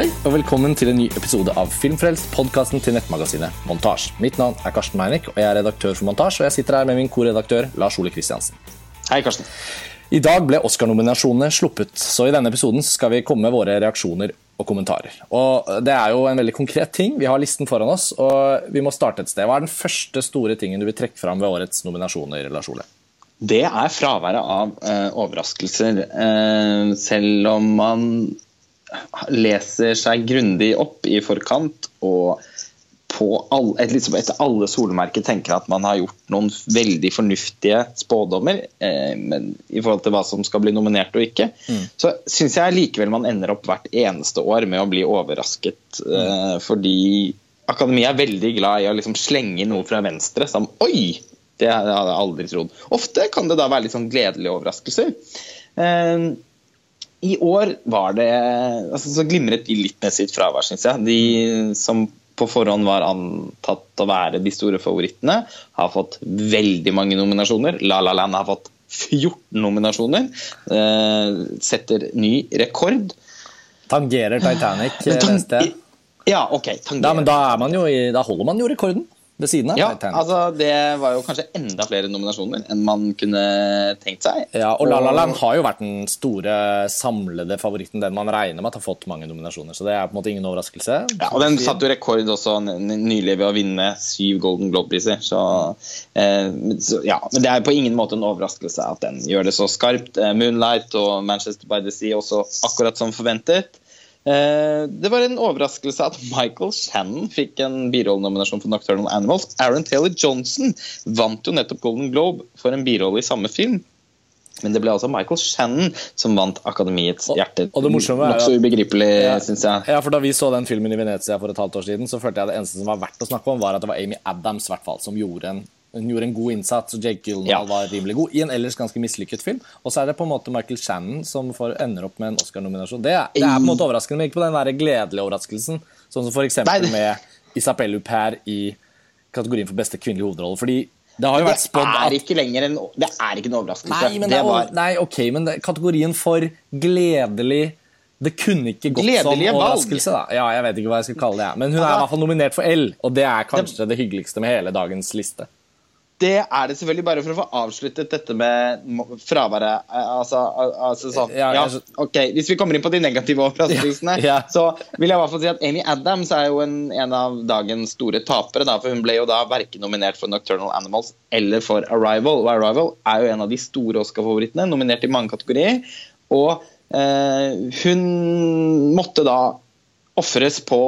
Hei og velkommen til en ny episode av Filmfrelst, podkasten til nettmagasinet Montasj. Mitt navn er Karsten Meinick, og jeg er redaktør for Montasj. Og jeg sitter her med min koredaktør Lars Ole Kristiansen. Hei, Karsten. I dag ble Oscar-nominasjonene sluppet, så i denne episoden skal vi komme med våre reaksjoner og kommentarer. Og Det er jo en veldig konkret ting. Vi har listen foran oss, og vi må starte et sted. Hva er den første store tingen du vil trekke fram ved årets nominasjoner, Lars Ole? Det er fraværet av uh, overraskelser. Uh, selv om man leser seg grundig opp i forkant og på all, et, liksom etter alle solmerker tenker at man har gjort noen veldig fornuftige spådommer eh, i forhold til hva som skal bli nominert og ikke, mm. så syns jeg likevel man ender opp hvert eneste år med å bli overrasket. Eh, fordi Akademiet er veldig glad i å liksom slenge noe fra venstre som Oi! Det hadde jeg aldri trodd. Ofte kan det da være litt sånn gledelige overraskelser. Eh, I år var det altså, Så glimret de litt med sitt fravær, syns jeg. De som på forhånd var antatt å være de store favorittene, har fått veldig mange nominasjoner. La La Land har fått 14 nominasjoner. Eh, setter ny rekord. Tangerer Titanic eh, neste. Ja, ok. Tangerer. Da, men da, jo i, da holder man jo rekorden ved siden av. Ja, altså Det var jo kanskje enda flere nominasjoner enn man kunne tenkt seg. Ja, og La La Land har jo vært den store samlede favoritten, den man regner med at har fått mange nominasjoner. Så det er på en måte ingen overraskelse. Ja, og Den satte jo rekord også nylig ved å vinne syv Golden Globe-priser. Så, eh, så, ja, Men det er på ingen måte en overraskelse at den gjør det så skarpt. Eh, Moonlight og Manchester by the Sea også akkurat som forventet. Eh, det var en overraskelse at Michael Shannon fikk en birollenominasjon for Nocturnal Animals. Aaron Taylor Johnson vant jo nettopp Golden Globe for en birolle i samme film. Men det ble altså Michael Shannon som vant Akademiets hjerte. Og det morsomme er Nokså ubegripelig, ja, syns jeg. Ja, for Da vi så den filmen i Venezia for et halvt år siden, så følte jeg det eneste som var verdt å snakke om, var at det var Amy Adams hvert fall, som gjorde en hun gjorde en god innsats, og Jake Gyllenhaal ja. var rimelig god i en ellers ganske mislykket film. Og så er det på en måte Michael Shannon som får, ender opp med en Oscar-nominasjon. Det, det, er på en måte overraskende, men ikke på den der gledelige overraskelsen, sånn som f.eks. med Isabelle Huppert i kategorien for beste kvinnelige hovedrolle. Fordi det har jo vært spådd at ikke lenger en, Det er ikke en overraskelse. Nei, men, det var... nei, ok, men det, kategorien for gledelig det kunne ikke gått Gledelige som overraskelse. da. Ja, jeg vet ikke hva jeg skal kalle det. Men hun er i hvert fall nominert for L, og det er kanskje det hyggeligste med hele dagens liste det er det selvfølgelig bare for å få avsluttet dette med fraværet. Altså, altså sånn, ja, ok, Hvis vi kommer inn på de negative overraskelsene, ja, ja. så vil jeg i hvert fall si at Amy Adams er jo en, en av dagens store tapere. Da, for Hun ble jo da verken nominert for Nocturnal Animals eller for Arrival. Og Arrival er jo en av de store Oscar-favorittene, nominert i mange kategorier. Og eh, hun måtte da ofres på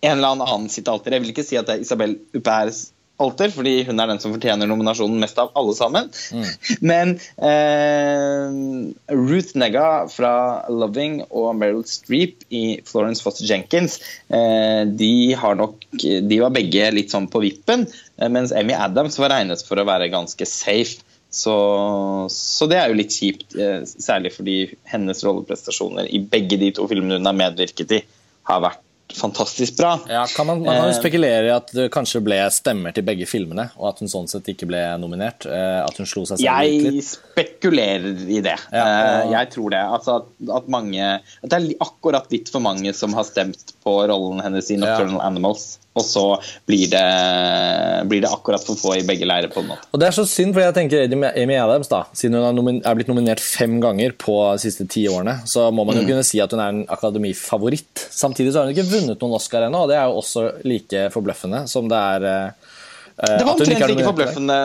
en eller annen sitt alter. Jeg vil ikke si at det er Isabel Huppert alter, fordi hun er den som fortjener nominasjonen mest av alle sammen. Mm. Men eh, Ruth Negga fra 'Loving' og Meryl Streep i 'Florence Foster Jenkins' eh, de, nok, de var begge litt sånn på vippen, eh, mens Amy Adams var regnet for å være ganske safe. Så, så, det er jo litt kjipt, eh, særlig fordi hennes rolleprestasjoner i begge de to filmene hun har medvirket i, har vært fantastisk bra. Ja, kan man, man kan jo eh, spekulere i at det kanskje ble stemmer til begge filmene, og at hun sånn sett ikke ble nominert? Eh, at hun slo seg selv jeg litt? Jeg spekulerer i det. Ja, eh, og... Jeg tror det. Altså at, at, mange At det er akkurat litt for mange som har stemt på rollen hennes i Nocturnal ja. Animals og så blir det, blir det, akkurat for få i begge leirer. på en måte. Og Det er så synd, for jeg tenker Amy Adams, da, siden hun er blitt nominert fem ganger på de siste ti årene, så må man jo mm. kunne si at hun er en akademifavoritt. Samtidig så har hun ikke vunnet noen Oscar ennå, og det er jo også like forbløffende som det er uh, Det var omtrent like forbløffende.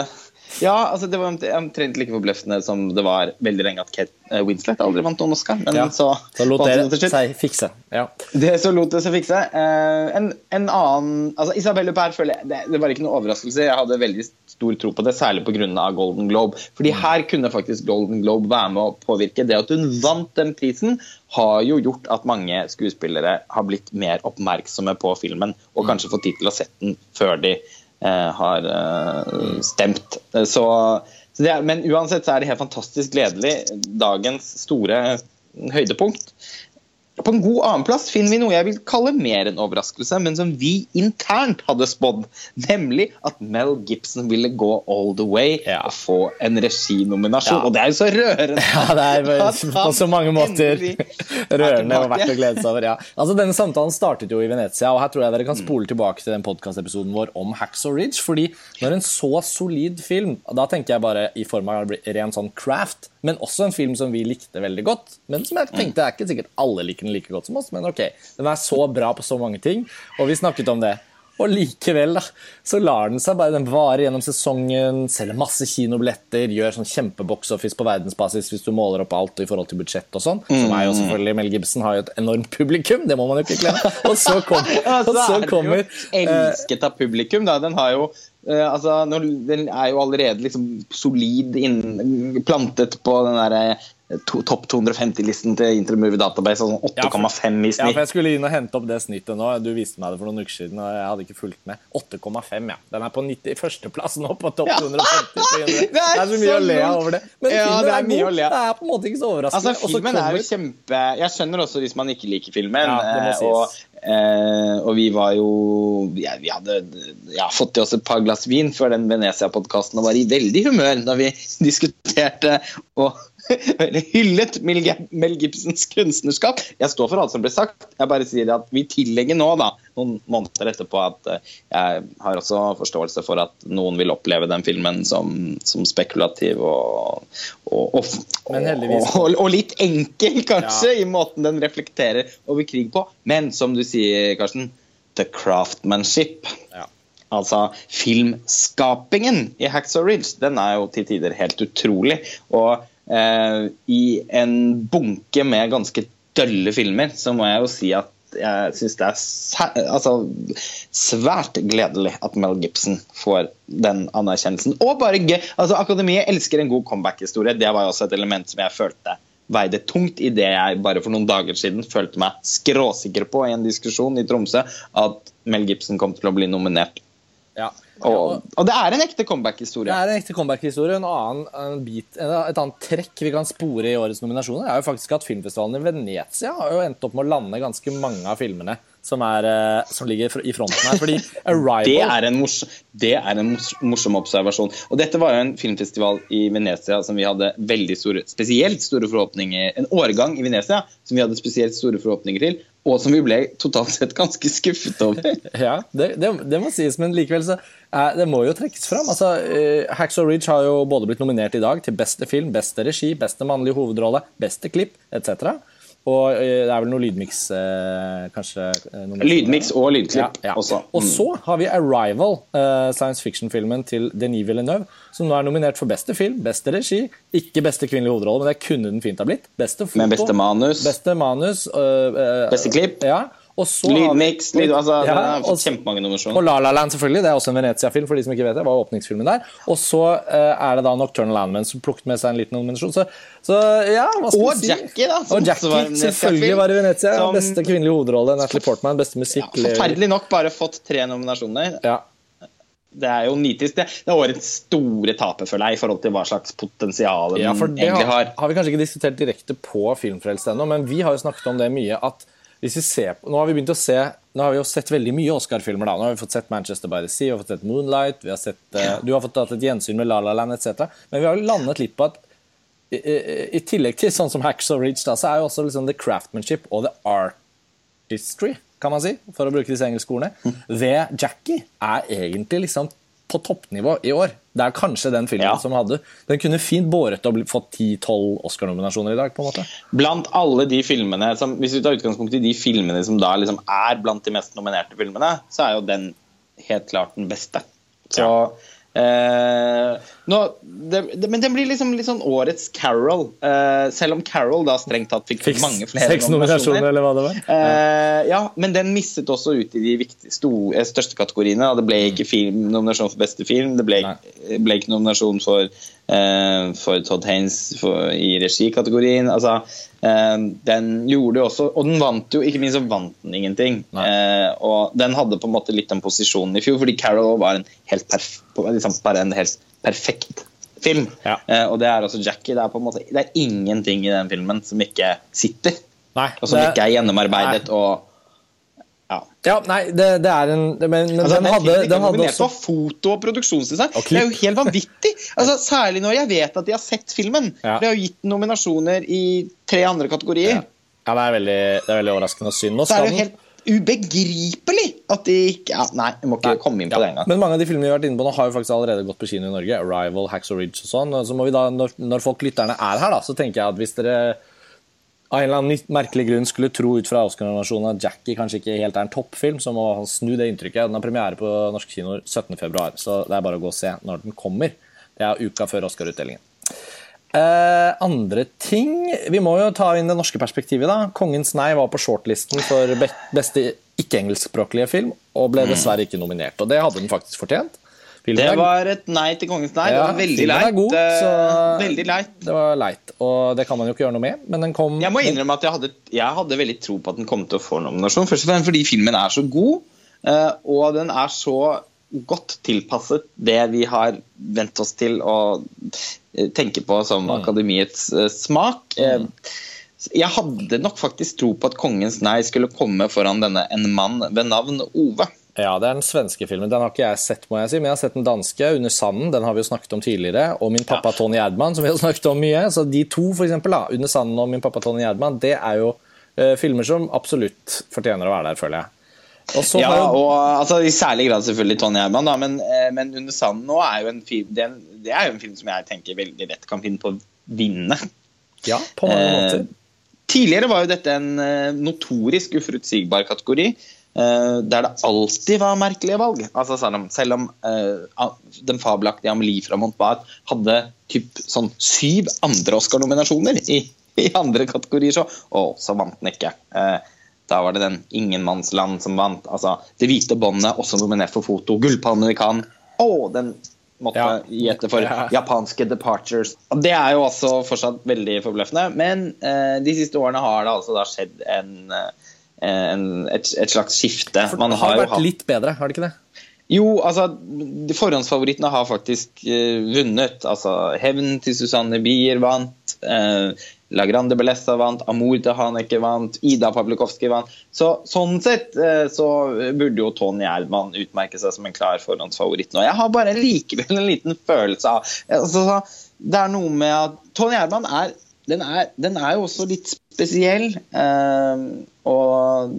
Ja, altså det var omtrent like forbløffende som det var veldig lenge at Kate eh, Winslet aldri vant noen Oscar. Men ja, så, så lot det seg fikse. Ja. Det så lot det seg fikse. Uh, en, en, annen altså Isabelle Huppert føler jeg det, det, var ikke noe overraskelse. Jeg hadde veldig stor tro på det, særlig pga. Golden Globe. Fordi mm. her kunne faktisk Golden Globe være med å påvirke. Det at hun vant den prisen, har jo gjort at mange skuespillere har blitt mer oppmerksomme på filmen, og mm. kanskje fått tid til å sette den før de Eh, har eh, stemt. Så, så er, men uansett så er det helt fantastisk gledelig. Dagens store høydepunkt. På en god annenplass finner vi noe jeg vil kalle mer en overraskelse, men som vi internt hadde spådd, nemlig at Mel Gibson ville gå all the way ja. og få en reginominasjon. Ja. Og det er jo så rørende! Ja, det er på så mange måter rørende og verdt å glede seg over. Ja. Altså, denne samtalen startet jo i Venezia, og her tror jeg dere kan spole tilbake til den podkastepisoden vår om Hacksaw Ridge. fordi når en så solid film, da tenker jeg bare i form av ren sånn craft men også en film som vi likte veldig godt. Men som jeg tenkte er ikke sikkert alle liker den like godt som oss, men ok. Den er så bra på så mange ting, og vi snakket om det. Og likevel, da, så lar den seg bare den vare gjennom sesongen, selger masse kinobilletter, gjør sånn kjempebox-office på verdensbasis hvis du måler opp alt i forhold til budsjett og sånn. Mm. Som er jo selvfølgelig Mel Gibson har jo et enormt publikum, det må man jo ikke glemme. Og så, kommer, og så kommer Elsket av publikum, da. Den har jo Uh, altså, Den er jo allerede liksom solid inn, plantet på den derre eh, topp 250-listen til Intermovie Database, sånn 8,5 i snitt. Ja, for jeg skulle inn og hente opp det snittet nå. Du viste meg det for noen uker siden, og jeg hadde ikke fulgt med. 8,5, ja. Den er på 91.-plass nå, på topp 250. Ja, det, er det, er så mye å le av over det. Men ja, filmen det er, er god. Det er på en måte ikke så overraskende. Altså, filmen kommer... er jo kjempe Jeg skjønner også hvis man ikke liker filmen. Ja, det må eh, sies. Og Eh, og vi var jo ja, Vi hadde ja, fått i oss et par glass vin før den Venezia-podkasten og var i veldig humør da vi diskuterte og hyllet Mel Gibsons kunstnerskap. Jeg står for alt som ble sagt. Jeg bare sier at vi tillegger nå, da, noen måneder etterpå, at eh, jeg har også forståelse for at noen vil oppleve den filmen som, som spekulativ og, og, og, og, litt enkel, kanskje, ja. i måten den reflekterer over krig på. Men som du sier, Karsten, the craftsmanship. Ja. Altså filmskapingen i Hacksaw Ridge, den er jo til tider helt utrolig. Og i en bunke med ganske dølle filmer, så må jeg jo si at jeg syns det er altså, svært gledelig at Mel Gibson får den anerkjennelsen. Og bare gøy! Altså, Akademiet elsker en god comeback-historie. Det var jo også et element som jeg følte veide tungt i det jeg bare for noen dager siden følte meg skråsikker på i en diskusjon i Tromsø, at Mel Gibson kom til å bli nominert. Ja. Og, og, det er en ekte comeback-historie. Det er en ekte comeback-historie. En annen en bit, et annet trekk vi kan spore i årets nominasjoner, er jo faktisk at filmfestivalen i Venezia har jo endt opp med å lande ganske mange av filmene som, er, eh, som ligger i fronten her. Fordi Arrival Det er en, morsom, det er en morsom observasjon. Og dette var jo en filmfestival i Venezia som vi hadde veldig store, spesielt store forhåpninger En årgang i Venezia som vi hadde spesielt store forhåpninger til og som vi ble totalt sett ganske skuffet over. ja, det, det, det, må sies, men likevel så uh, Det må jo trekkes fram. Altså, uh, Hacksaw Ridge har jo både blitt nominert i dag til beste film, beste regi, beste mannlige hovedrolle, beste klipp etc. Og eh, det er vel noe lydmiks, eh, kanskje? Eh, lydmiks og lydklipp ja, ja. også. Mm. Og så har vi 'Arrival', science fiction-filmen til Denis Villeneuve, som nå er nominert for beste film, beste regi, ikke beste kvinnelige hovedrolle, men det kunne den fint ha blitt. Beste foto, men beste manus. Beste manus. Øh, beste klipp. Ja. Lydmix. Lyd, altså, ja, og, kjempemange nominasjoner. Og La La Land, selvfølgelig. Det er også en Venezia-film. for de som ikke vet det, var åpningsfilmen der. Og så uh, er det da Nocturnal Landman som plukket med seg en liten nominasjon. Så, så ja, hva skal og si? Jackie, da. og Jackie, var selvfølgelig var i Venezia. Som, beste kvinnelige hovedrolle. Natalie Portman, beste musikk. Ja, forferdelig nok bare fått tre nominasjoner. Ja. Det er jo nitisk. Det, det er årets store taper, føler jeg, i forhold til hva slags potensial den ja, det egentlig har. har vi kanskje ikke diskutert direkte på Filmfrelst ennå, men vi har jo snakket om det mye. at ser på, Nå har vi begynt å se Nå har vi jo sett veldig mye Oscar-filmer. da Nå har vi fått sett Manchester by the Sea, vi har fått sett Moonlight, vi har sett, uh, du har fått tatt et gjensyn med La La Land etc. Men vi har jo landet litt på at i, i, i tillegg til sånn som Hacks of Ridge, da, så er jo også liksom the craftsmanship og the artistry, kan man si, for å bruke disse engelske ordene, mm. ved Jackie er egentlig liksom på toppnivå i år. Det er kanskje den filmen ja. som hadde Den kunne fint båret og fått 10-12 Oscar-nominasjoner i dag. på en måte. Blant alle de filmene som, Hvis vi tar utgangspunkt i de filmene som da liksom er blant de mest nominerte filmene, så er jo den helt klart den beste. Så ja. Eh, nå, det, det, men den blir liksom litt sånn årets Carol. Uh, selv om Carol da strengt tatt fikk fikk mange flere seks nominasjoner. eller hva det var. Uh, ja, Men den mistet også ut i de viktige, store, eh, største kategoriene. Det ble ikke film, nominasjon for beste film, det ble, ble ikke nominasjon for uh, for Todd Haines for, i regikategorien. Altså, den gjorde jo også Og den vant jo, ikke minst så vant den ingenting. Og den hadde på en måte litt den posisjonen i fjor, fordi Carol var en helt, perf liksom en helt perfekt film. Ja. og det er også Jackie. Det er på en måte Det er ingenting i den filmen som ikke sitter. Nei, og som det, ikke er gjennomarbeidet nei. og ja. ja. nei, det, det er en Men, men altså, den, hadde, den hadde også på foto og produksjonsdesign. Og det er jo helt vanvittig! Altså, særlig når jeg vet at de har sett filmen. Ja. For de har jo gitt nominasjoner i tre andre kategorier. Ja, ja det, er veldig, det er veldig overraskende og synd. Nå skal den ubegripelig at de ikke ja, Nei, jeg må ikke nei, komme inn på ja. det engang. Men mange av de filmene vi har vært inne på nå, har jo faktisk allerede gått på kino i Norge. Arrival, Hacks Ridge og sånn. Så må vi da, når, når folk lytterne er her, da, så tenker jeg at hvis dere av en eller annen merkelig grunn skulle tro ut fra Oscar-nominasjonen at Jackie kanskje ikke helt er en toppfilm, så må han snu det inntrykket. Den har premiere på norske kinoer 17.2, så det er bare å gå og se når den kommer. Det er uka før Oscar-utdelingen. Eh, andre ting Vi må jo ta inn det norske perspektivet. da. 'Kongens nei' var på shortlisten for beste ikke-engelskspråklige film, og ble mm. dessverre ikke nominert. Og det hadde den faktisk fortjent. Filmen det var et nei til kongens nei. Ja, det var veldig leit. God, veldig leit. Det var leit, og det kan man jo ikke gjøre noe med. Men den kom Jeg må innrømme at jeg hadde, jeg hadde veldig tro på at den kom til å få nominasjon. Først og fremst fordi filmen er så god, eh, og den er så godt tilpasset det vi har vent oss til å eh, tenke på som mm. akademiets eh, smak. Mm. Jeg hadde nok faktisk tro på at 'Kongens nei' skulle komme foran denne En mann ved navn Ove. Ja, det er den svenske filmen. Den har ikke jeg sett, må jeg si, men jeg har sett den danske, 'Under sanden'. Den har vi jo snakket om tidligere. Og 'Min pappa Tony Erdman', som vi har snakket om mye. Så de to, for eksempel, da, 'Under sanden' og 'Min pappa Tony Erdman', det er jo filmer som absolutt fortjener å være der, føler jeg. Ja, og altså, I særlig grad selvfølgelig Tony Herman, da, men, uh, men 'Under sanden' nå er jo en film, det, det, er jo en film som jeg tenker veldig rett kan finne på å vinne. Ja, på mange uh, måter. Tidligere var jo dette en notorisk uforutsigbar kategori. eh, der det alltid var merkelige valg. Altså, selv om eh, den fabelaktige Amelie fra Montbard hadde typ, sånn syv andre Oscar-nominasjoner i, i, andre kategorier, så, å, så vant den ikke. Uh, da var det den Ingenmannsland som vant. Altså, det hvite båndet, også nominert for foto. Gullpalmen i Cannes. Å, den måtte ja. gi etter for ja. japanske departures. Det er jo også fortsatt veldig forbløffende. Men de siste årene har det altså da skjedd en en, et, et, slags skifte. Man det har, har vært hatt... litt bedre, har det ikke det? Jo, altså Forhåndsfavorittene har faktisk uh, vunnet. Altså Hevn til Susanne Bier vant. Uh, La Grande Bellessa vant. Amor til Haneke vant. Ida Pavlikovskij vant. Så, sånn sett uh, så burde jo Tony Erdmann utmerke seg som en klar forhåndsfavoritt nå. Jeg har bare likevel en liten følelse av altså, Det er noe med at Tony Erdmann er er, den er jo også litt spesiell. Og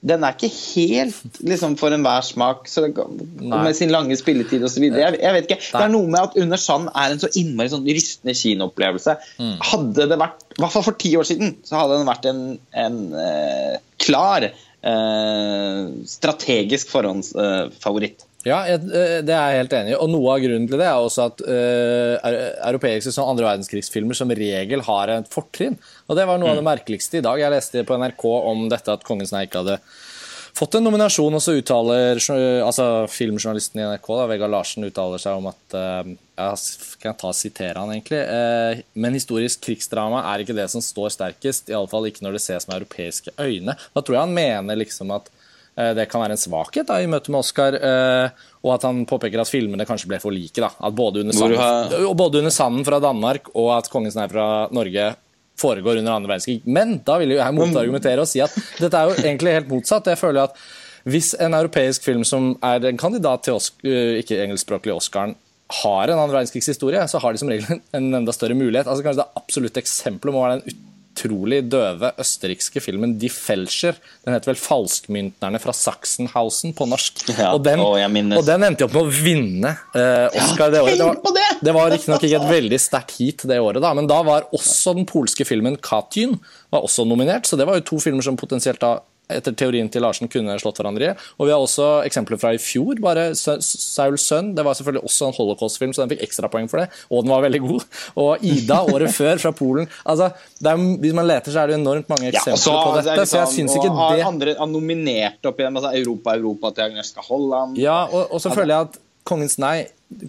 den er ikke helt liksom, for enhver smak så det, med sin lange spilletid osv. Jeg, jeg vet ikke. Det er noe med at Under sand er en så innmari sånn rystende kinoopplevelse. Mm. Hadde det vært, i hvert fall for ti år siden, så hadde den vært en, en uh, klar uh, strategisk forhåndsfavoritt. Ja, eh, det er jeg helt enig i. Og noe av grunnen til det er også at uh, europeiske sånn andre verdenskrigsfilmer som regel har et fortrinn. Og det var noe mm. av det mm. merkeligste i dag. Jeg leste på NRK om dette at Kongens nei ikke hadde fått en nominasjon, og så uttaler altså, filmjournalisten i NRK, da, Vegard Larsen, uttaler seg om at uh, Jeg kan ta og sitere han egentlig. Uh, men historisk krigsdrama er ikke det som står sterkest. Iallfall ikke når det ses med europeiske øyne. Da tror jeg han mener liksom at det kan være en svakhet da, i møte med Oscar. Eh, og at han påpeker at filmene kanskje ble for like. Da. At både under, sanden, har... både under sanden fra Danmark og at Kongens nei fra Norge foregår under andre verdenskrig. Men da vil jeg motargumentere og si at dette er jo egentlig helt motsatt. Jeg føler at Hvis en europeisk film som er en kandidat til eh, ikke engelskspråklig Oscaren, har en annen verdenskrigshistorie, så har de som regel en enda større mulighet. Altså Kanskje det absolutte eksempelet må være den utrolig døve østerrikske filmen Die Felscher. Den heter vel 'Falskmyntnerne fra Sachsenhausen' på norsk. Ja, og, den, og, den, endte opp med å vinne eh, Oscar det året. Det var, det var riktignok ikke et veldig sterkt heat det året, da, men da var også den polske filmen 'Katyn' var også nominert. Så det var jo to filmer som potensielt da etter teorien til Larsen kunne slått hverandre i. Og vi har også eksempler fra i fjor. bare Sauls sønn. Det var selvfølgelig også en holocaust-film, så den fikk ekstrapoeng for det. Og den var veldig god. Og Ida året før fra Polen. altså, er, Hvis man leter, så er det enormt mange eksempler ja, så, på dette. Liksom, så jeg syns ikke det andre har nominert opp igjen altså Europa, Europa til Agnieszka Holland. Ja, og, og så føler jeg at Kongens nei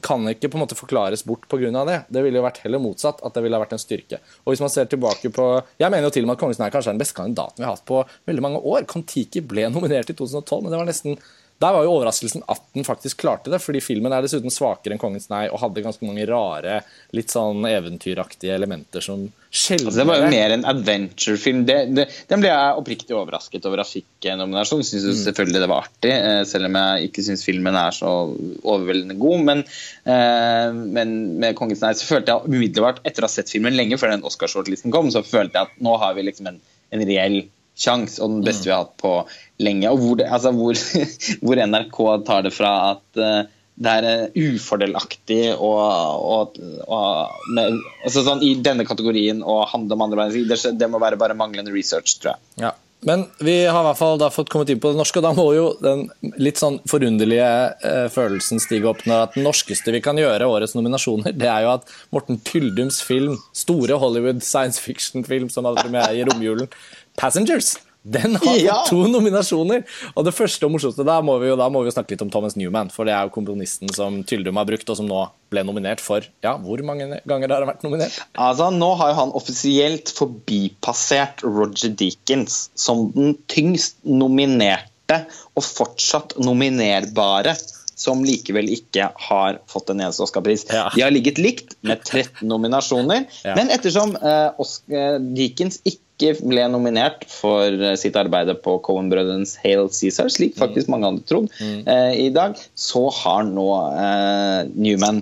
kan ikke på en måte forklares bort pga. det. Det ville jo vært heller motsatt, at det ville vært en styrke. Og hvis man ser tilbake på, Jeg mener jo til og med at Kongens er kanskje den beste kandidaten vi har hatt på veldig mange år. Kon-Tiki ble nominert i 2012, men det var nesten Der var jo overraskelsen at den faktisk klarte det, fordi filmen er dessuten svakere enn 'Kongens nei' og hadde ganske mange rare, litt sånn eventyraktige elementer som sjelden altså, Det var jo mer en adventure-film. Den ble jeg oppriktig overrasket over at fikk nominasjon. Syns mm. selvfølgelig det var artig, eh, selv om jeg ikke syns filmen er så overveldende god. Men, eh, men med 'Kongens nei' så følte jeg umiddelbart, etter å ha sett filmen lenge før den Oscar-shortlisten kom, så følte jeg at nå har vi liksom en, en reell sjanse, og den beste mm. vi har hatt på lenge. Og hvor, altså hvor, hvor NRK tar det fra at uh, det er uh, ufordelaktig og, og, og med, altså sånn, i denne kategorien å handle om andre verdenskrig, det, det, må være bare manglende research, tror jeg. Ja. Men vi har i hvert fall da fått kommet inn på det norske, og da må jo den litt sånn forunderlige eh, følelsen stige opp når at den norskeste vi kan gjøre årets nominasjoner, det er jo at Morten Tyldums film, store Hollywood science fiction-film som hadde premiere i romjulen, 'Passengers', den har ja. to nominasjoner! Og det første og morsomste, da må, vi jo, må vi snakke litt om Thomas Newman. For det er jo komponisten som Tyldum har brukt, og som nå ble nominert for Ja, hvor mange ganger har han vært nominert? Altså, Nå har jo han offisielt forbipassert Roger Deakins som den tyngst nominerte og fortsatt nominerbare som likevel ikke har fått en eneste Oscar-pris. Ja. De har ligget likt med 13 nominasjoner, ja. men ettersom uh, Oscar Deakins ikke ikke ble nominert for eh, sitt arbeid på Cohen-brødrenes 'Hail Cæsar, slik faktisk mange andre trodd mm. eh, i dag, så har nå eh, Newman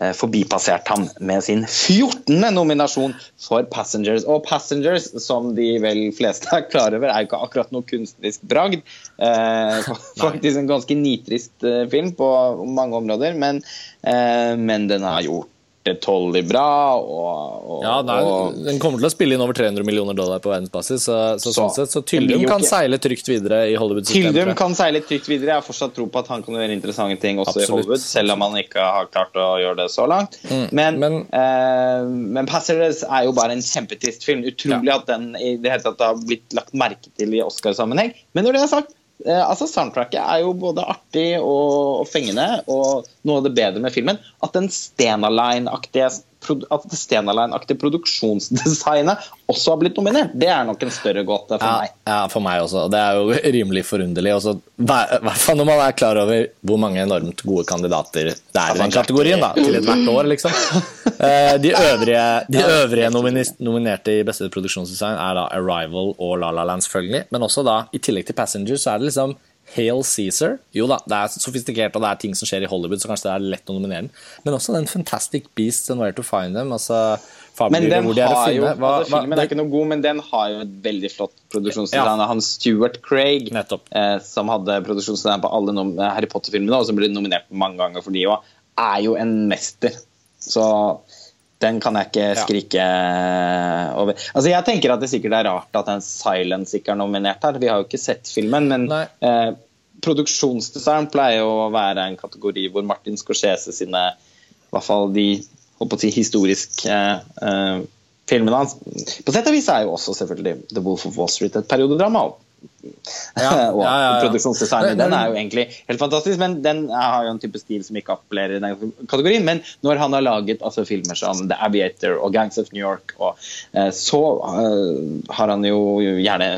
eh, forbipassert ham med sin 14. nominasjon for Passengers. Og Passengers, som de vel fleste er klar over, er jo ikke akkurat noe kunstnerisk bragd. Eh, faktisk en ganske nitrist film på mange områder, men, men den har gjort hjertetollig bra. Og, og, ja, er, Den kommer til å spille inn over 300 millioner dollar på verdensbasis. Så, så, så, sånn så Tyldum kan seile trygt videre i Hollywood-systemet. Tyldum kan seile trygt videre. Jeg har fortsatt tro på at han kan gjøre interessante ting også Absolutt. i Hollywood, selv om han ikke har klart å gjøre det så langt. Mm, men, men, eh, men Passengers er jo bare en kjempetrist film. Utrolig ja. at den i det hele tatt har blitt lagt merke til i Oscar-sammenheng. Men når det er sagt, Eh, altså Soundtracket er jo både artig og, og fengende, og noe av det bedre med filmen. At den Stena Line-aktige at det Stena Line-aktige produksjonsdesignet også har blitt nominert, det er nok en større gåte for ja, meg. Ja, for meg også. Det er jo rimelig forunderlig. I hvert fall når man er klar over hvor mange enormt gode kandidater det er i den kategorien da, til ethvert år, liksom. Eh, de øvrige, de øvrige nominerte i beste produksjonsdesign er da Arrival og La La Land, selvfølgelig. Men også da, i tillegg til Passengers, så er det liksom Hail Cæsar. Jo da, det er sofistikert og det er ting som skjer i Hollywood, så kanskje det er lett å nominere den. Men også den Fantastic Beasts and Where to Find Them. altså men den har jo, hva, altså, Filmen hva, er ikke noe god, men den har jo et veldig flott produksjonsdesign. Ja. Han Stuart Craig, eh, som hadde produksjonsdesign på alle Harry Potter-filmene, og som ble nominert mange ganger for de òg, er jo en mester. Så den kan jeg ikke skrike ja. over. Altså Jeg tenker at det sikkert er rart at en Silence ikke er nominert her. Vi har jo ikke sett filmen, men eh, produksjonsdesign pleier å være en kategori hvor Martin Scorsese sine i hvert fall de håper å si, historiske eh, filmene hans På sett og vis er jo også selvfølgelig The Wolf of Wall Street et periodedrama. Ja, og ja, ja, produksjonsdesignet den er jo egentlig helt fantastisk, men den har jo en type stil som ikke appellerer i den kategorien. Men når han har laget altså, filmer som The Aviator og Gangs of New York, og, eh, så uh, har han jo gjerne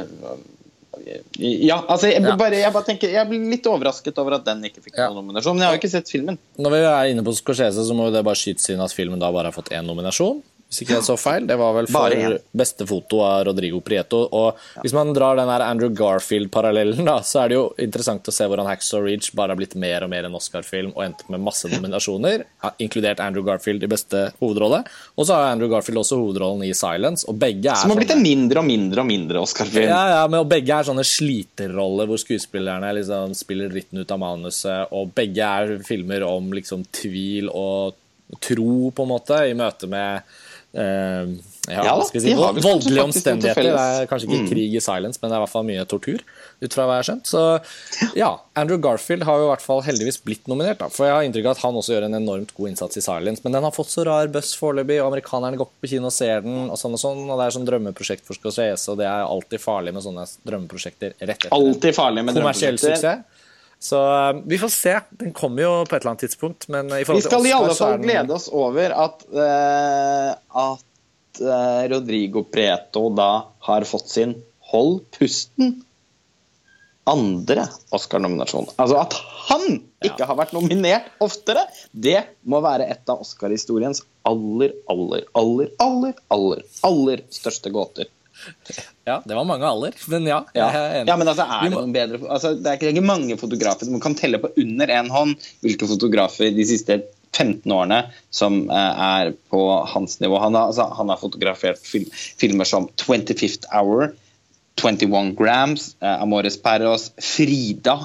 ja, altså jeg, bare, jeg, bare tenker, jeg blir litt overrasket over at den ikke fikk noen nominasjon. Men jeg har jo ikke sett filmen. Når vi er inne på Scorsese, så må det bare skytes inn at filmen da bare har fått én nominasjon hvis ikke jeg så feil. Det var vel for beste foto av Rodrigo Prieto. Og hvis man drar den her Andrew Garfield-parallellen, da, så er det jo interessant å se hvordan Hacksaw Ridge bare har blitt mer og mer en Oscar-film og endt med masse nominasjoner, inkludert Andrew Garfield i beste hovedrolle. Og så har Andrew Garfield også hovedrollen i Silence, og begge er Som har blitt en mindre og mindre og mindre Oscar-film. Ja, ja, men begge er sånne sliterroller hvor skuespillerne liksom spiller dritten ut av manuset, og begge er filmer om liksom tvil og tro, på en måte, i møte med Uh, ja, ja, si, voldelige omstendigheter. Det er kanskje ikke mm. krig i silence, men det er i hvert fall mye tortur. ut fra hva jeg har skjønt. Så ja, Andrew Garfield har jo i hvert fall heldigvis blitt nominert. Da. For jeg har inntrykk av at han også gjør en enormt god innsats i silence. Men den har fått så rar buzz foreløpig, og amerikanerne går på kino og ser den. Og sånn og sånn, og det er sånn drømmeprosjekt for Scorsese, og det er alltid farlig med sånne drømmeprosjekter rett etter alltid farlig med kommersiell suksess. Så uh, vi får se. Den kommer jo på et eller annet tidspunkt. Men i vi skal i alle fall glede oss over at, uh, at uh, Rodrigo Preto da har fått sin Hold pusten. andre Oscar-nominasjon. Altså at han ikke har vært nominert oftere, det må være et av Oscar-historiens aller, aller, aller, aller, aller, aller største gåter. Ja, det var mange aller, men ja. Ja. ja, men altså, er det noen bedre altså, Det er ikke mange fotografer man kan telle på under én hånd hvilke fotografer de siste 15 årene som uh, er på hans nivå. Han har, altså, han har fotografert film, filmer som 25th Hour, 21 Grams, uh, Amores Perros, Frida,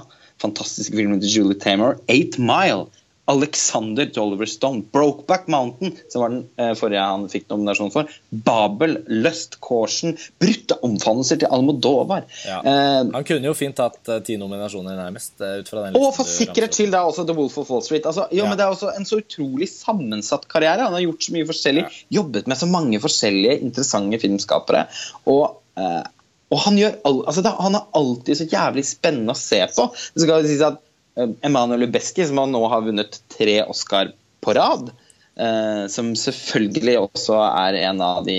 fantastiske filmen til Julie Tamer, 8 Mile. Alexander Tolliver Stone. Brokeback Mountain, som var den eh, forrige han fikk nominasjon for. Babel, Lust, Caution, brutte omfavnelser til Almodovar. Ja. Eh, han kunne jo fint hatt uh, ti nominasjoner, nærmest. Ut fra den og for sikkerhets skyld da også The Wolf of Wall Street. Altså, jo, ja. men Det er også en så utrolig sammensatt karriere. Han har gjort så mye forskjellig, ja. jobbet med så mange forskjellige interessante filmskapere. og eh, og han, gjør, altså, han er alltid så jævlig spennende å se på. Det skal sies at Eh, Emanuel Lubeski, som nå har vunnet tre Oscar på rad. Eh, som selvfølgelig også er en av de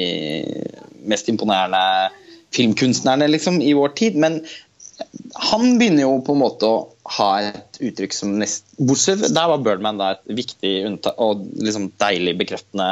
mest imponerende filmkunstnerne liksom, i vår tid. Men han begynner jo på en måte å ha et uttrykk som nest Bortsett der var Birdman da et viktig og liksom deilig bekreftende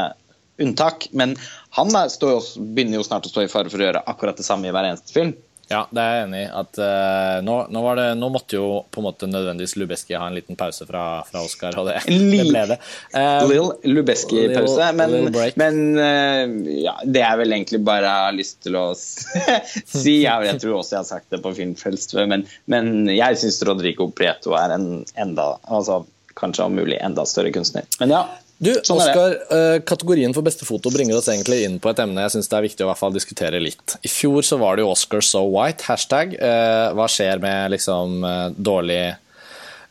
unntak. Men han er, jo, begynner jo snart å stå i fare for å gjøre akkurat det samme i hver eneste film. Ja, det er jeg enig i. At, uh, nå, nå, det, nå, måtte jo på en måte nødvendigvis Lubeski ha en liten pause fra, fra Oscar, og det, det ble det. Um, Lill Lubeski-pause. Men, men uh, ja, det er vel egentlig bare jeg har lyst til å si. Jeg, jeg tror også jeg har sagt det på Filmfrelst, men, men jeg syns Rodrigo Prieto er en enda altså, Kanskje om mulig enda større kunstner. Men ja, du, sånn Oscar, uh, Kategorien for beste foto bringer oss egentlig inn på et emne jeg synes det er viktig å i hvert fall diskutere litt. I fjor så var det jo Oscar so white. Hashtag. Uh, hva skjer med liksom uh, dårlig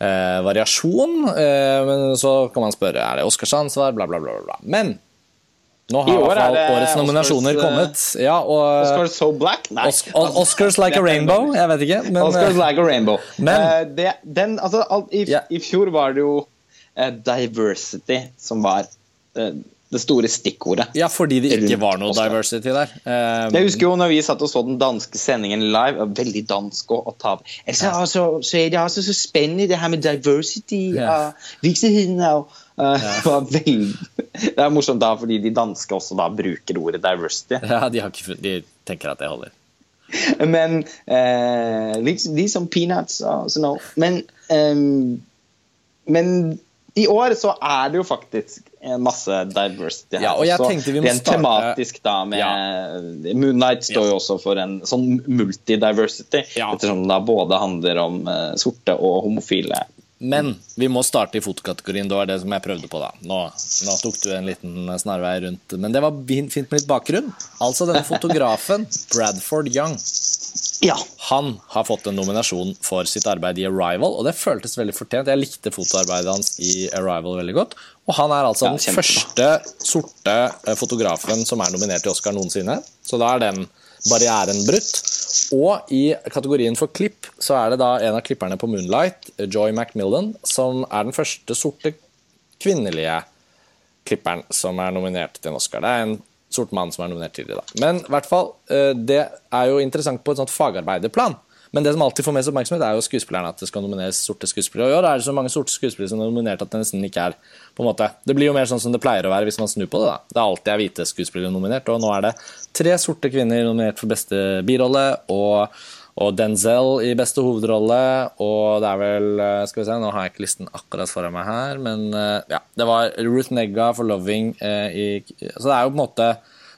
variasjon? men så kan man spørre er det Oscars ansvar, bla, bla, bla. bla. Men nå har i hvert fall årets nominasjoner Oscars, kommet. Ja, og, Oscars so black? Nei. Oscars, Oscars like a rainbow? Jeg vet ikke. Men, Oscars like a rainbow. Men, det, den, altså, i. I fjor var det jo Eh, diversity som var eh, det store stikkordet. Ja, fordi det ikke var noe diversity der. Um, jeg husker jo når vi satt og så den danske sendingen live, veldig dansk å, ta av. Så, så, så, er det altså så spennende det her med diversity. yeah. Uh, virksomheten uh, ja. Det er morsomt da, fordi de danske også da bruker ordet diversity. Ja, de, ikke, de tenker at det holder. Men uh, de som peanuts uh, so no. Men, um, men i år så er det jo faktisk masse diversity her. Ja, og jeg tenkte vi må Rent tematisk, da, med ja. Moonlight står ja. jo også for en sånn multidiversity, ja. ettersom det både handler om uh, sorte og homofile. Men vi må starte i fotokategorien. Det var det som jeg prøvde på. da. Nå, nå tok du en liten snarvei rundt. Men det var fint med litt bakgrunn. Altså denne fotografen, Bradford Young. Ja. Han har fått en nominasjon for sitt arbeid i Arrival, og det føltes veldig fortjent. Jeg likte fotoarbeidet hans i Arrival veldig godt. Og han er altså ja, den første sorte eh, fotografen som er nominert til Oscar noensinne. Så da er den barrieren brutt. Og i kategorien for klipp så er det da en av klipperne på Moonlight, Joy Macmillan, som er den første sorte kvinnelige klipperen som er nominert til en Oscar. Det er en sort mann som er nominert tidligere. Da. Men hvert fall, eh, det er jo interessant på et sånt fagarbeiderplan. Men det som alltid får mest oppmerksomhet, er jo skuespillerne. At det skal nomineres sorte skuespillere. Og i år er det så mange sorte skuespillere som er nominert at det nesten ikke er på en måte. Det blir jo mer sånn som det pleier å være hvis man snur på det. da. Det er alltid er hvite skuespillere nominert, og nå er det tre sorte kvinner nominert for beste birolle. og og Denzel i beste hovedrolle. Og det er vel eh, Skal vi se, nå har jeg ikke listen akkurat foran meg her, men eh, ja. Det var Ruth Negga for 'Loving' eh, i Så det er jo på en måte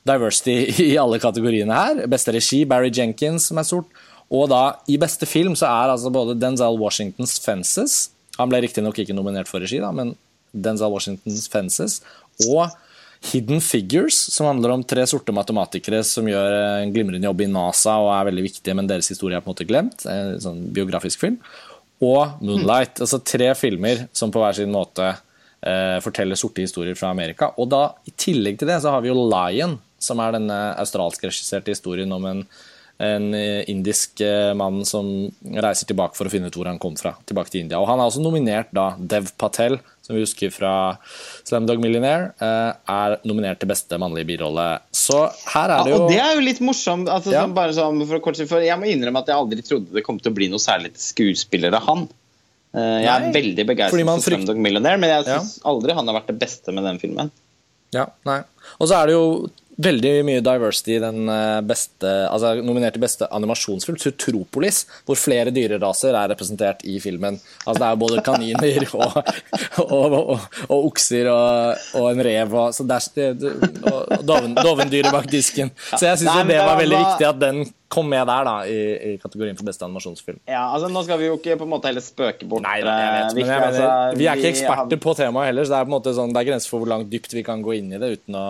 diversity i alle kategoriene her. Beste regi, Barry Jenkins, som er sort. Og da, i beste film, så er altså både Denzel Washingtons 'Fences' Han ble riktignok ikke nominert for regi, da, men Denzel Washingtons 'Fences' og Hidden Figures, som handler om tre sorte matematikere som gjør en glimrende jobb i NASA og er veldig viktige, men deres historie er på en måte glemt. En sånn biografisk film. Og Moonlight. Mm. Altså tre filmer som på hver sin måte eh, forteller sorte historier fra Amerika. Og da, i tillegg til det, så har vi jo Lion, som er denne australsk regisserte historien om en en indisk mann som reiser tilbake for å finne ut hvor han kom fra. tilbake til India. Og Han er også nominert da Dev Patel, som vi husker fra Slamdog Millionaire, er nominert til beste mannlige birolle. Så her er det jo ja, Og det er jo litt morsomt. Altså, ja. bare sånn for, kort, for Jeg må innrømme at jeg aldri trodde det kom til å bli noe særlig skuespiller av han. Jeg er nei, veldig begeistret for Slamdog Millionaire, men jeg syns ja. aldri han har vært det beste med den filmen. Ja, nei. Og så er det jo veldig mye diversity i den eh, beste altså nominert til beste animasjonsfilm, Sutropolis, hvor flere dyreraser er representert i filmen. Altså Det er både kaniner og, og, og, og okser og, en rev og, så der, og doven, dovendyret bak disken. Så jeg syns det var veldig viktig at den kom med der, da, i, i, kategorien for beste animasjonsfilm. Ja, altså Nå skal vi jo ikke på en måte heller spøke bort Nei, jeg vet, men jeg mener, altså, Vi er ikke eksperter på temaet heller, så det er på en måte sånn, det er grenser for hvor langt dypt vi kan gå inn i det uten å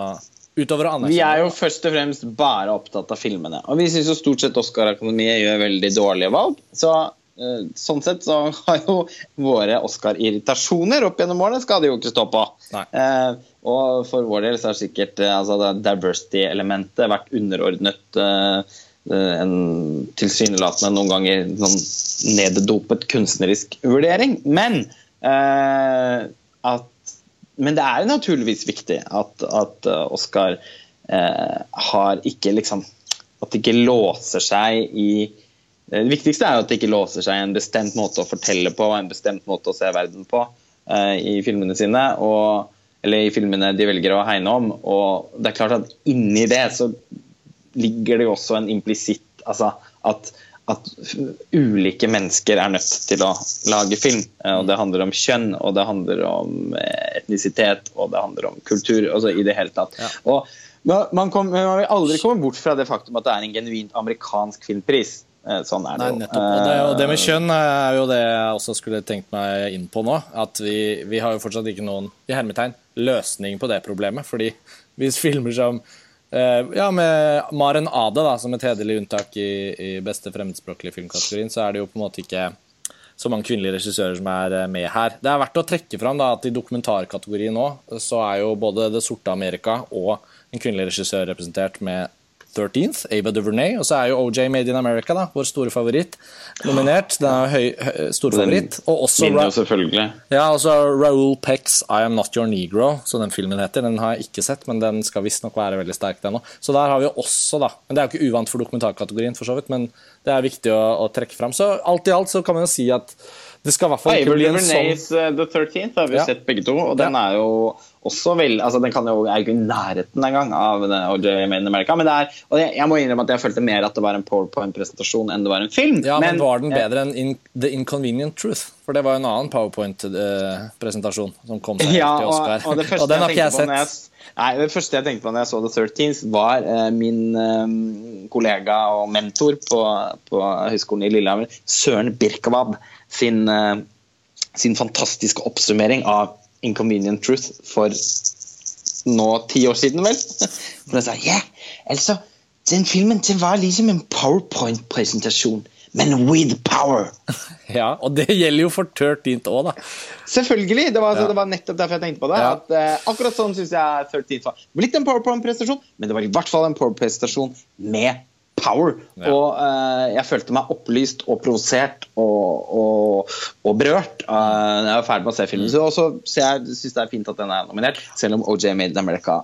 utover å anerkjenne Vi er jo først og fremst bare opptatt av filmene. Og vi syns jo stort sett Oscar-akademiet gjør veldig dårlige valg. Så uh, sånn sett så har jo våre Oscar-irritasjoner opp gjennom årene skal det jo ikke stå på. Eh, og for vår del så har sikkert uh, altså, diversity-elementet vært underordnet en tilsynelatende noen ganger sånn neddopet kunstnerisk vurdering. Men at men det er naturligvis viktig at, at Oskar Oscar eh, har ikke liksom At det ikke låser seg i Det viktigste er jo at det ikke låser seg i en bestemt måte å fortelle på, en bestemt måte å se verden på eh, i filmene sine. Og, eller i filmene de velger å hegne om. Og det er klart at inni det så ligger det jo også en implisitt altså at at ulike mennesker er nødt til å lage film. Eh, og Det handler om kjønn, og det handler om eh, etnisitet og det handler om kultur. altså i det hele tatt. Ja. Og man, kom, man, vil aldri komme bort fra det faktum at det er en genuint amerikansk filmpris. Eh, sånn er det jo. Og det, og det, med kjønn er jo det jeg også skulle tenkt meg inn på nå. At vi, vi har jo fortsatt ikke noen i hermetegn, løsning på det problemet. fordi hvis filmer som ja, med Maren Ade da, som et hederlig unntak i, i beste fremmedspråklige filmkategorien, så er det jo på en måte ikke så mange kvinnelige regissører som er eh, med her. Det er verdt å trekke fram da, at i dokumentarkategorien nå så er jo både Det sorte Amerika og en kvinnelig regissør representert med 13th, Ava DuVernay. Og så er jo OJ Made in America, da, vår store favoritt, nominert. Den er høy, høy stor favoritt. Og også, Ra. Ja, også Raoul Pecks I Am Not Your Negro, som den filmen heter. Den har jeg ikke sett, men den skal visstnok være veldig sterk, den òg. Så der har vi også, da Men det er jo ikke uvant for dokumentarkategorien, for så vidt, men det er viktig å, å trekke fram. Så alt i alt så kan man jo si at det skal i hvert fall ikke bli en sånn uh, The 13th har vi ja. sett begge to, og den er jo også vel altså Den kan jo, er jo ikke i nærheten engang av OJ Made in America. Men det er, og jeg, jeg, må innrømme at jeg følte mer at det var en PowerPoint-presentasjon enn det var en film. Ja, men, men var den bedre enn in, The Inconvenient Truth? For det var jo en annen PowerPoint-presentasjon som kom seg ja, til Oscar. Og, og, og den har ikke jeg sett. Jeg, nei, Det første jeg tenkte på når jeg så The 13th, var uh, min um, kollega og mentor på, på Høgskolen i Lillehammer, Søren Birkevad sin, uh, sin fantastiske oppsummering av Inconvenient Truth for nå ti år siden, vel. For jeg sa ja, altså, den filmen den var liksom en powerpoint-presentasjon. Men with power! Ja, og det gjelder jo for Turtint òg, da. Selvfølgelig. Det var, altså, ja. det var, nettopp derfor jeg tenkte på det. Ja. At, uh, akkurat sånn syns jeg Turtint var. Litt en powerpoint-presentasjon, men det var i hvert fall en powerpoint-presentasjon med power. Ja. Og uh, jeg følte meg opplyst og provosert og, og, og berørt uh, jeg var ferdig med å se filmen. Mm. Så, så jeg syns det er fint at den er nominert, selv om OJ Made in America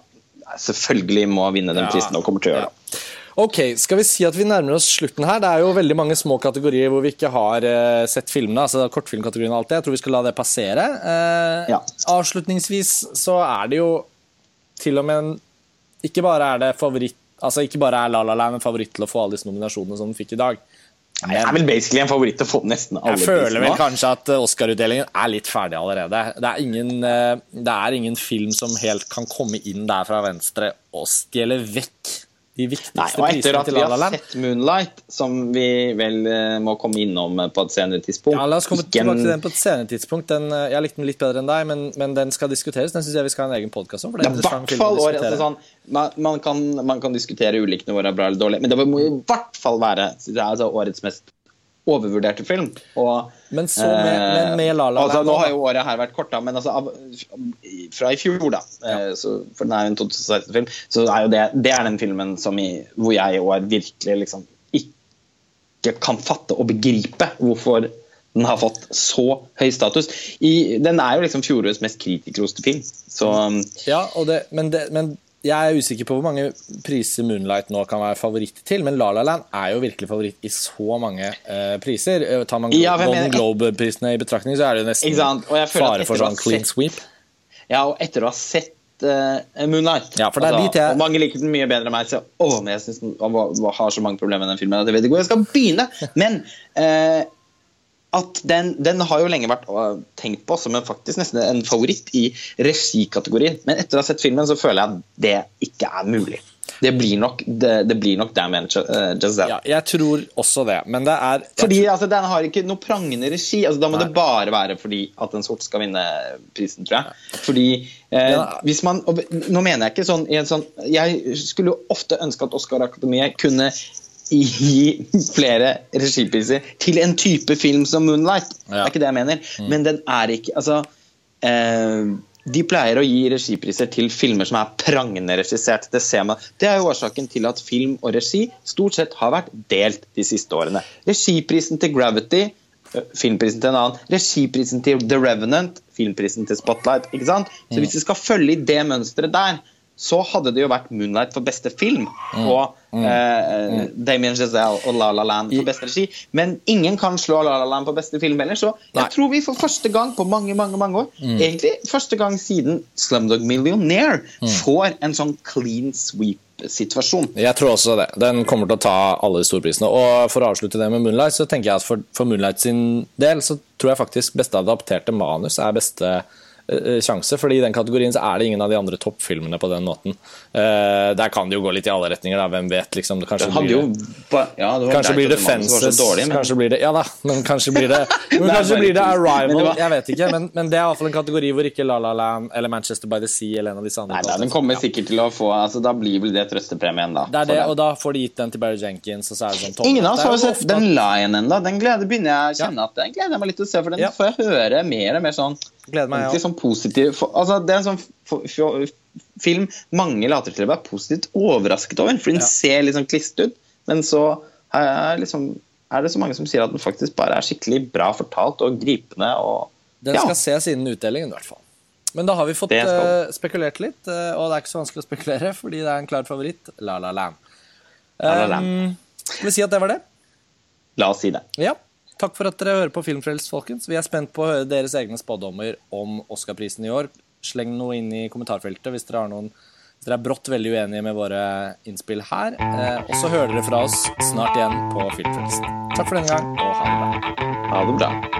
selvfølgelig må vinne den prisen og kommer til å gjøre det. Ok, Skal vi si at vi nærmer oss slutten her? Det er jo veldig mange små kategorier hvor vi ikke har uh, sett filmene. altså Kortfilmkategorien og alt det. Jeg tror vi skal la det passere. Uh, ja. Avslutningsvis så er det jo til og med en Ikke bare er det favoritt Altså Ikke bare er La La Land en favoritt til å få alle disse nominasjonene som den fikk i dag. Men, jeg er vel basically en favoritt til å få nesten alle Jeg føler vel kanskje at Oscar-utdelingen er litt ferdig allerede. Det er, ingen, eh, det er ingen film som helt kan komme inn der fra venstre og stjele vekk de viktigste Nei, og etter at vi har sett Moonlight, som vi vel uh, må komme innom eh, på et senere tidspunkt Ja, La oss komme tilbake til den på et senere tidspunkt. Den, uh, jeg likte den litt bedre enn deg, men, men den skal diskuteres. Den syns jeg vi skal ha en egen podkast om. For det er ja, hvert fall altså, sånn, man, man, kan, man, kan, diskutere ulikt våre er bra eller dårlig, men det må i hvert fall være altså, årets mest overvurderte film. Og, men så med, med, med La La altså, Nå har jo året her vært kort, da, men altså, av, fra i fjor, da, ja. Eh, så, for den er jo en 2016-film, så er jo det, det er den filmen som i, hvor jeg i år virkelig liksom ikke kan fatte og begripe hvorfor den har fått så høy status. I, den er jo liksom fjorårets mest kritikerroste film. Så, ja, det, men, det, men, jeg er usikker på hvor mange priser Moonlight nå kan være favoritt til. Men La La Land er jo virkelig favoritt i så mange uh, priser. Eh, tar man ja, Golden Globe-prisene i betraktning, så er det jo nesten fare for sånn clean sweep. Ja, og etter å ha sett uh, Moonlight ja, for det er altså, dit jeg... Og mange liker den mye bedre enn meg, så å, men jeg synes den har så mange problemer med den filmen at jeg vet ikke hvor jeg skal begynne. Men uh, at den, den, har jo lenge vært tenkt på som en, faktisk nesten en favoritt i regikategorien. Men etter å ha sett filmen så føler jeg at det ikke er mulig. Det blir nok, det, det blir nok Damn Giselle. Ja, jeg tror også det, men det er Fordi altså, Den har ikke noe prangende regi. Altså, da må Nei. det bare være fordi at en sort skal vinne prisen, tror jeg. Fordi eh, ja. hvis man Nå mener jeg ikke sånn, sånn Jeg skulle jo ofte ønske at Oscar-akademiet kunne gi flere regipriser til en type film som 'Moonlight'. Ja. Det er ikke det jeg mener. Mm. Men den er ikke Altså eh, De pleier å gi regipriser til filmer som er prangende regissert. Det ser man. Det er jo årsaken til at film og regi stort sett har vært delt de siste årene. Regiprisen til 'Gravity' eh, filmprisen til en annen. Regiprisen til The Revenant, filmprisen til Spotlight. ikke sant? Så mm. hvis vi skal følge i det mønsteret der, så hadde det jo vært 'Moonlight' for beste film mm. og mm. Eh, mm. Damien Giselle og 'La La Land' for beste regi. Men ingen kan slå 'La La Land' på beste film heller, så jeg Nei. tror vi for første gang på mange mange, mange år, mm. egentlig første gang siden 'Slumdog Millionaire', mm. får en sånn clean sweep-situasjon. Jeg tror også det. Den kommer til å ta alle de storprisene. Og for å avslutte det med 'Moonlight', så tenker jeg at for, for 'Moonlight' sin del, så tror jeg faktisk beste adapterte manus er beste sjanse, fordi i den kategorien så er det ingen av de andre toppfilmene på den måten. Uh, der kan det jo gå litt i alle retninger, da. hvem vet. liksom. Kanskje blir det, ja, det kanskje blir det Fences dårlig, men... kanskje blir det, Ja da, men kanskje blir det, men kanskje blir det Arrival. Var... Jeg vet ikke, men, men det er iallfall en kategori hvor ikke La La Land eller Manchester by the Sea eller en av disse andre Nei, da, Den kommer sikkert til å få altså, Da blir vel det trøstepremien, da. Det er det, og da får de gitt den til Barry Jenkins, og så er det sånn topp. Ingen av oss har jo sett den Lion ennå. Den gleder, begynner jeg å kjenne at den gleder jeg meg litt til å se, for den får jeg høre mer og mer sånn Gleder meg, ja. sånn positiv for, altså, Det er en sånn for, for, film mange later til å være positivt overrasket over. For den ja. ser litt sånn klist ut, men så er, liksom, er, det så mange som sier at den faktisk bare er skikkelig bra fortalt og gripende. Og, den skal ses innen utdelingen, i hvert fall. Men da har vi fått uh, spekulert litt, uh, og det er ikke så vanskelig å spekulere, fordi det er en klar favoritt. La La Land. Um, skal vi si at det var det? La oss si det. Ja. Takk for at dere hører på Filmfrelst, folkens. Vi er spent på å høre deres egne spådommer om Oscar-prisen i år. Sleng noe inn i kommentarfeltet hvis dere, noen, hvis dere er brått veldig uenige med våre innspill her. Eh, og så hører dere fra oss snart igjen på Filmfrelst. Takk for denne gang, og ha det bra. Ha det bra.